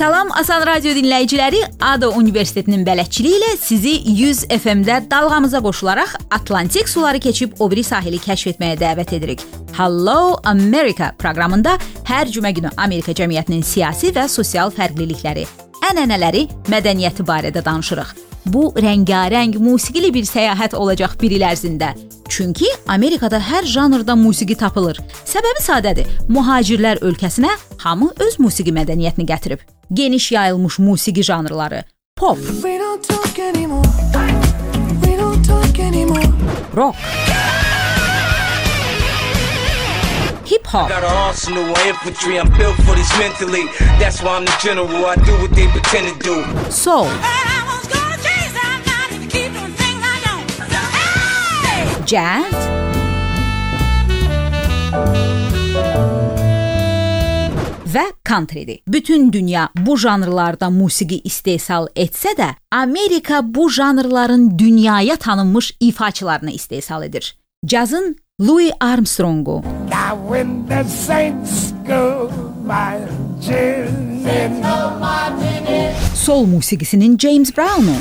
Salam Asan Radio dinləyiciləri, ADA Universitetinin bələdçiliyi ilə sizi 100 FM-də dalğamıza qoşularaq Atlantik suları keçib o biri sahili kəşf etməyə dəvət edirik. Hello America proqramında hər cümə günü Amerika cəmiyyətinin siyasi və sosial fərqlilikləri, ənənələri, mədəniyyəti barədə danışırıq. Bu rəngarəng musiqili bir səyahət olacaq bir il ərzində. Çünki Amerikada hər janrda musiqi tapılır. Səbəbi sadədir. Mühacirlər ölkəsinə hamı öz musiqi mədəniyyətini gətirib. Geniş yayılmış musiqi janrları: pop, rock, hip hop, Got an arsenal of infantry, I'm built for this mentally. That's why I'm the general, I do what they pretend to do. soul, jazz, və countrydir. Bütün dünya bu janrlarda musiqi istehsal etsə də, Amerika bu janrların dünyaya tanınmış ifaçılarını istehsal edir. Cazın Louis Armstrongu, Now when the saints go marching in, sol musiqisinin James Brown'u,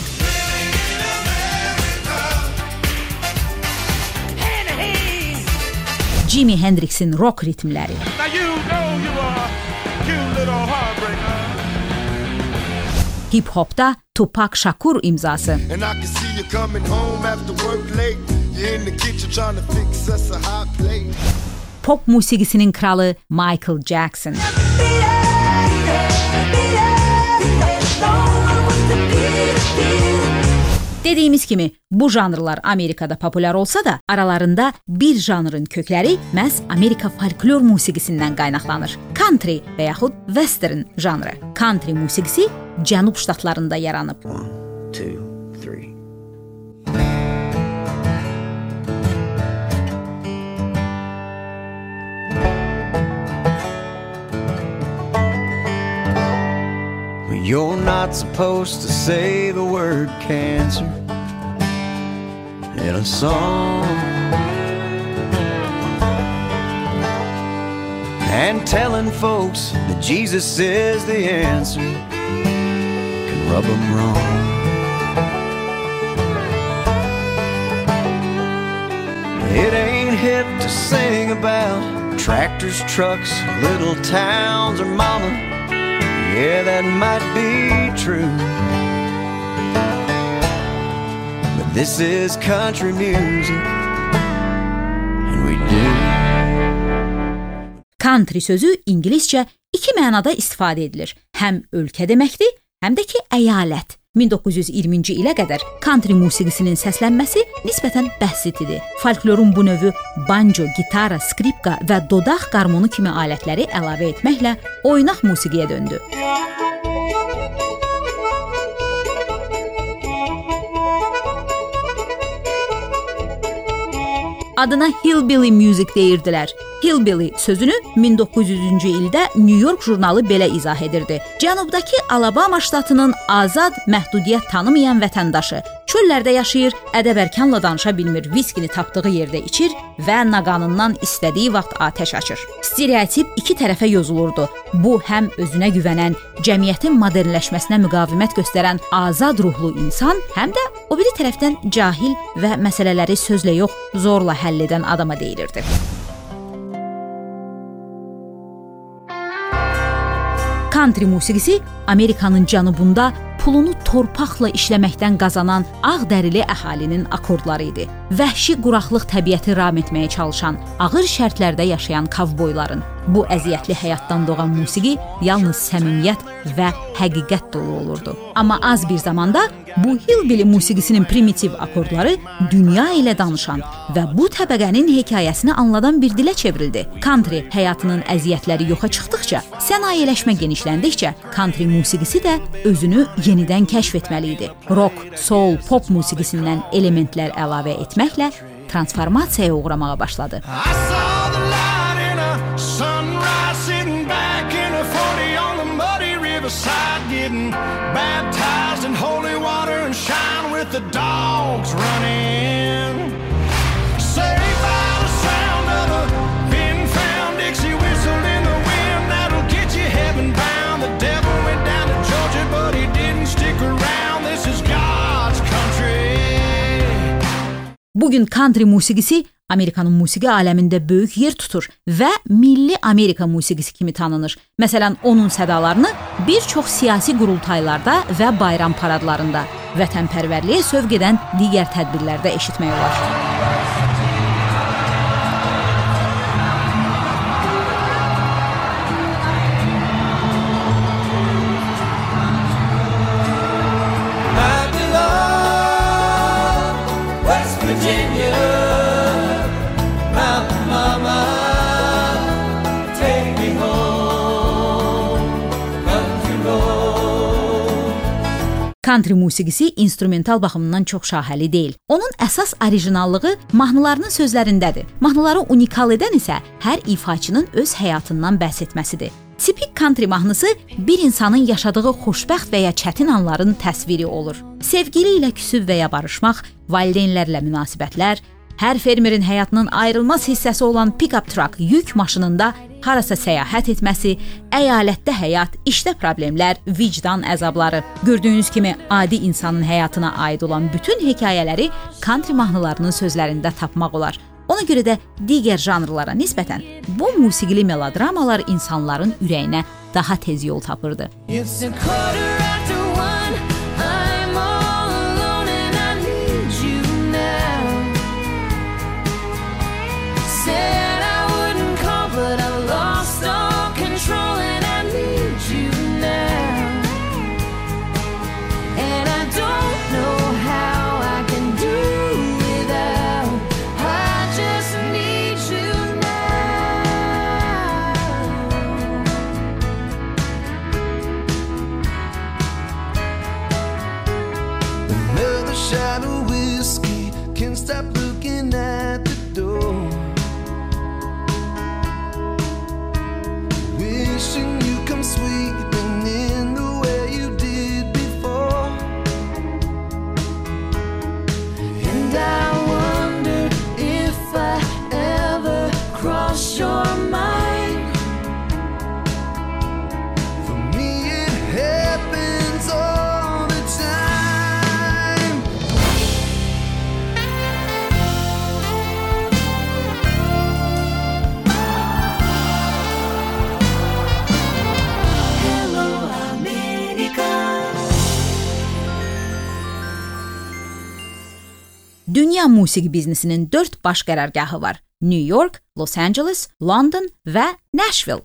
Jimi Hendrix'in rock ritimleri. Hip Hop'ta Tupac Shakur imzası. Pop musigisinin kralı Michael Jackson. Everything Dediyimiz kimi bu janrlar Amerikada populyar olsa da, aralarında bir janrın kökləri məhz Amerika folklor musiqisindən qaynaqlanır. Country və yaxud western janrı. Country musiqisi Cənub ştatlarında yaranıb. Two, You're not supposed to say the word cancer in a song. And telling folks that Jesus is the answer can rub them wrong. It ain't hip to sing about tractors, trucks, little towns, or mama. Yeah, that might be true. But this is country music, and we do. Country sözü ingiliscə iki mənada istifadə edilir. Həm ölkə deməkdir, həm də ki əyalət. 1920-ci ilə qədər country musiqisinin səslənməsi nisbətən bəsit idi. Folklorun bu növü banjo, gitara, skripka və dodaq qarmonu kimi alətləri əlavə etməklə oynaq musiqiyə döndü. Adına hillbilly music deyirdilər. Hillbilly sözünü 1900-cü ildə New York jurnalı belə izah edirdi. Cənubdakı Alabama ştatının azad, məhdudiyyət tanımayan vətəndaşı çöllərdə yaşayır, ədəb-ərkanla danışa bilmir, viskini tapdığı yerdə içir və naqanından istədiyi vaxt atəş açır. Stereotip iki tərəfə yozulurdu. Bu həm özünə güvənən, cəmiyyətin modernləşməsinə müqavimət göstərən azad ruhlu insan, həm də o biri tərəfdən cahil və məsələləri sözlə yox, zorla həll edən adama deyilirdi. Country musiqisi Amerikanın cənubunda pulunu torpaqla işləməkdən qazanan ağdərili əhalinin akordları idi. Vəhşi quraqlıq təbiəti ram etməyə çalışan, ağır şərtlərdə yaşayan kovboyların bu əziyyətli həyatdan doğan musiqi yalnız səmimiyyət və həqiqət dolu olurdu. Amma az bir zamanda bu hillbilly musiqisinin primitiv akordları dünya ilə danışan və bu təbəqənin hekayəsini anladan bir dilə çevrildi. Country həyatının əziyyətləri yoxa çıxdıqca, sənayeləşmə genişləndikcə, country musiqisi də özünü yenidən kəşf etməli idi. Rock, soul, pop musiqisindən elementlər əlavə etməklə transformasiyaya uğramağa başladı. I saw the light in a sunrise dogs running. Saved by the sound of a been found Dixie whistle in the wind that'll get you heaven bound. The devil went down to Georgia, but he didn't stick around. This is God's country. Bugün country musiqisi Amerikanın musiqi aləmində böyük yer tutur və milli Amerika musiqisi kimi tanınır. Məsələn, onun sədalarını bir çox siyasi qurultaylarda və bayram paradlarında vətənpərvərliyə sövq edən digər tədbirlərdə eşitmək olar. Country musiqisi instrumental baxımından çox şaxəli deyil. Onun əsas orijinallığı mahnılarının sözlərindədir. Mahnıları unikal edən isə hər ifaçının öz həyatından bəhs etməsidir. Tipik country mahnısı bir insanın yaşadığı xoşbəxt və ya çətin anların təsviri olur. Sevgili ilə küsüb və ya barışmaq, valideynlərlə münasibətlər, hər fermerin həyatının ayrılmaz hissəsi olan pick-up truck yük maşınında harasa səyahət etməsi, əyalətdə həyat, işdə problemlər, vicdan əzabları. Gördüyünüz kimi adi insanın həyatına aid olan bütün hekayələri country mahnılarının sözlərində tapmaq olar. Ona görə də digər janrlara nisbətən bu musiqili melodramalar insanların ürəyinə daha tez yol tapırdı. It's a quarter Wishing Dünya musiqi biznesinin 4 baş qərargahı var. New York, Los Angeles, London və Nashville.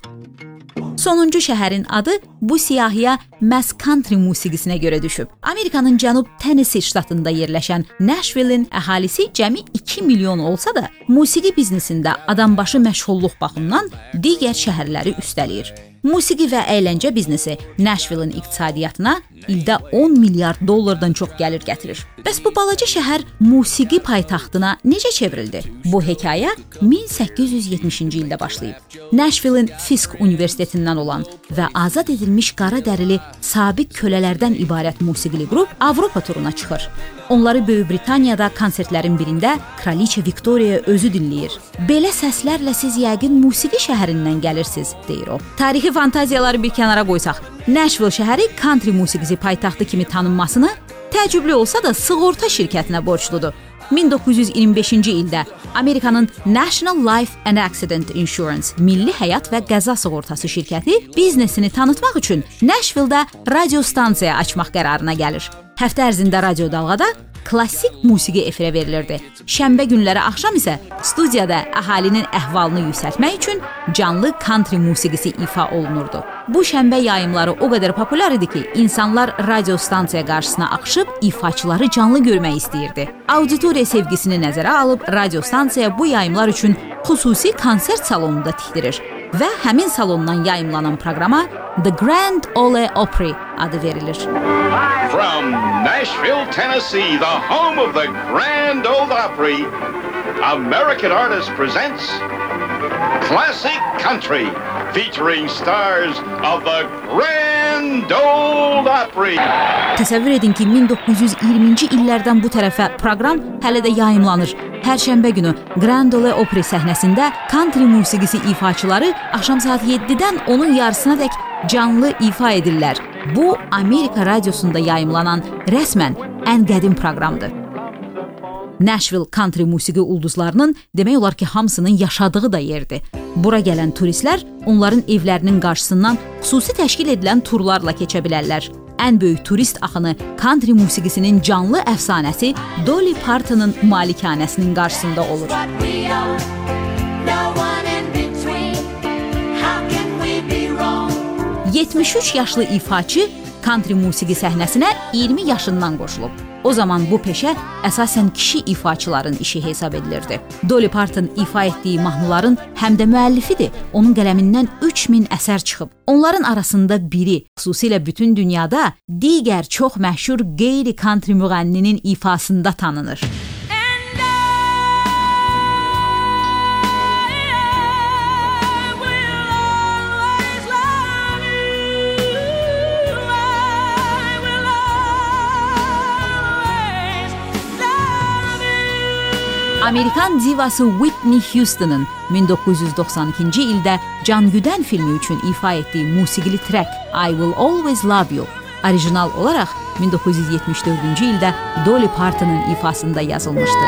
Sonuncu şəhərin adı bu siyahıya məhz country musiqisinə görə düşüb. Amerikanın cənub Tennessee ştatında yerləşən Nashville-in əhalisi cəmi 2 milyon olsa da, musiqi biznesində adambaşı məşğulluq baxımından digər şəhərləri üstələyir. Musiqi və əyləncə biznesi Nashville-in iqtisadiyyatına ildə 10 milyard dollardan çox gəlir gətirir. Bəs bu balaca şəhər musiqi paytaxtına necə çevrildi? Bu hekayə 1870-ci ildə başlayıb. Nashville-in Fisk Universitetindən olan və azad edilmiş qara dərili sabiq kölələrdən ibarət musiqili qrup Avropa turuna çıxır. Onları Böyük Britaniyada konsertlərin birində Kraliçə Viktoriya özü dinləyir. Belə səslərlə siz yəqin musiqi şəhərindən gəlirsiniz, deyir o. Tarixi fantaziyaları bir kənara qoysaq, Nashville şəhəri country musiqisi paytaxtı kimi tanınmasını təəccüblü olsa da sığorta şirkətinə borcludur. 1925-ci ildə Amerikanın National Life and Accident Insurance Milli Həyat və Qəza Sığortası şirkəti biznesini tanıtmaq üçün Nashville-da radio stansiya açmaq qərarına gəlir. Həftə ərzində radio dalğada klassik musiqi efirə verilirdi. Şənbə günləri axşam isə studiyada əhalinin əhvalını yüksəltmək üçün canlı country musiqisi ifa olunurdu. Bu şənbə yayımları o qədər populyar idi ki, insanlar radio stansiya qarşısına axışıb ifaçıları canlı görmək istəyirdi. Auditoriya sevgisini nəzərə alıb radio stansiya bu yayımlar üçün xüsusi konsert salonunda tikdirir və həmin salondan yayımlanan proqrama The Grand Ole Opry adı verilir. From Nashville, Tennessee, the home of the Grand Ole Opry, American Artist presents Classic Country, featuring stars of the Grand Ole Opry. Təsəvvür edin ki, 1920-ci illərdən bu tərəfə proqram hələ də yayımlanır. Hər şənbə günü Grand Ole Opry səhnəsində country musiqisi ifaçıları axşam saat 7-dən onun yarısına dək canlı ifa edirlər. Bu Amerika radiosunda yayımlanan rəsmən ən qədim proqramdır. Nashville country musiqi ulduzlarının demək olar ki, hamısının yaşadığı da yerdir. Bura gələn turistlər onların evlərinin qarşısından xüsusi təşkil edilən turlarla keçə bilərlər. Ən böyük turist axını country musiqisinin canlı əfsanəsi Dolly Partonun malikanəsinin qarşısında olur. No one in between. How can we be wrong? 73 yaşlı ifaçı country musiqi səhnəsinə 20 yaşından qoşulub. O zaman bu peşə əsasən kişi ifaçıların işi hesab edilirdi. Dolly Parton ifa etdiyi mahnıların həm də müəllifidir. Onun qələmindən 3000 əsər çıxıb. Onların arasında biri, xüsusilə bütün dünyada digər çox məşhur qeyri-country müğənninin ifasında tanınır. Amerikan divası Whitney Houston'ın 1992-ci ildə Can Güdən filmi üçün ifa etdiyi musiqili trek I Will Always Love You orijinal olaraq 1974-cü ildə Dolly Partonun ifasında yazılmışdı.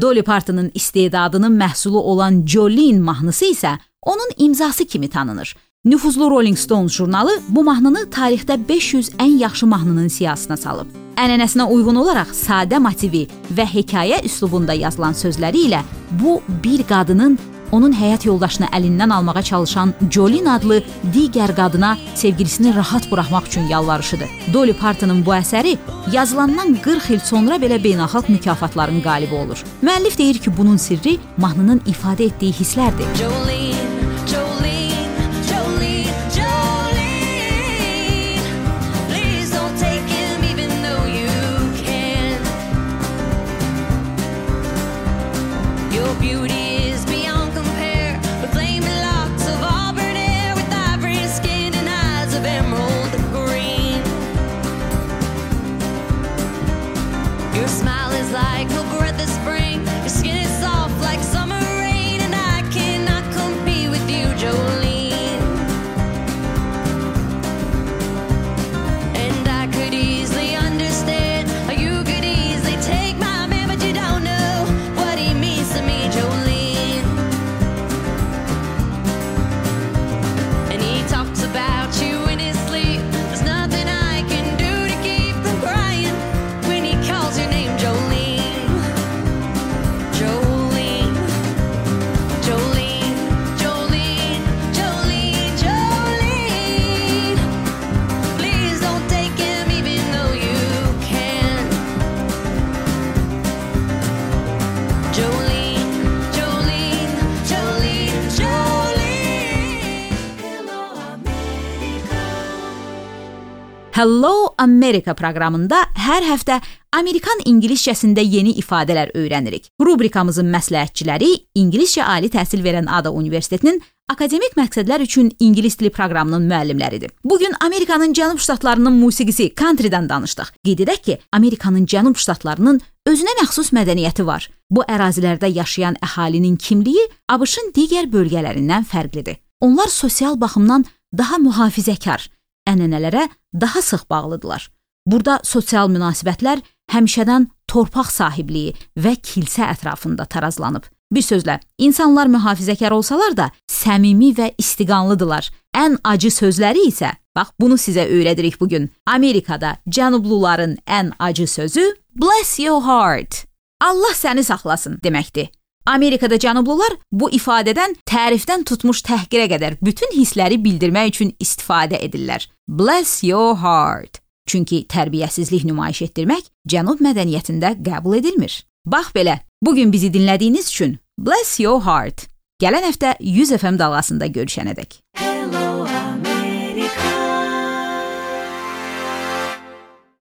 Dolly Partonun istedadının məhsulu olan Jolene mahnısı isə onun imzası kimi tanınır. Nüfuzlu Rolling Stone jurnalı bu mahnını tarixdə 500 ən yaxşı mahnının siyahısına salıb. Ənənəsinə uyğun olaraq sadə motivi və hekayə üslubunda yazılan sözləri ilə bu bir qadının onun həyat yoldaşını əlindən almağa çalışan Jolene adlı digər qadına sevgilisini rahat buraxmaq üçün yalvarışıdır. Dolly Partonun bu əsəri yazılandan 40 il sonra belə beynəlxalq mükafatların qalibi olur. Müəllif deyir ki, bunun sirri mahnının ifadə etdiyi hisslərdir. Jolene, beauty Hello America proqramında hər həftə Amerikan ingiliscəsində yeni ifadələr öyrənirik. Rubrikamızın məsləhətçiləri İngiliscə ali təhsil verən Ada Universitetinin akademik məqsədlər üçün ingilis dili proqramının müəllimləridir. Bu gün Amerikanın cənub ştatlarının musiqisi countrydən danışdıq. Qeyd edək ki, Amerikanın cənub ştatlarının özünə məxsus mədəniyyəti var. Bu ərazilərdə yaşayan əhalinin kimliyi ABŞ-ın digər bölgələrindən fərqlidir. Onlar sosial baxımdan daha mühafizəkar, ənənələrə daha sıx bağlıdırlar. Burada sosial münasibətlər həmişədən torpaq sahibliyi və kilsə ətrafında tarazlanıb. Bir sözlə, insanlar mühafizəkar olsalar da səmimi və istiqanlıdılar. Ən acı sözləri isə, bax bunu sizə öyrədirik bu gün. Amerikada cənubluların ən acı sözü bless your heart. Allah səni saxlasın deməkdir. Amerikada cənublular bu ifadədən tərifdən tutmuş təhqirə qədər bütün hissləri bildirmək üçün istifadə edirlər. Bless your heart. Çünki tərbiyəsizlik nümayiş etdirmək cənub mədəniyyətində qəbul edilmir. Bax belə, bu gün bizi dinlədiyiniz üçün bless your heart. Gələn həftə 100 FM dalğasında görüşənədək.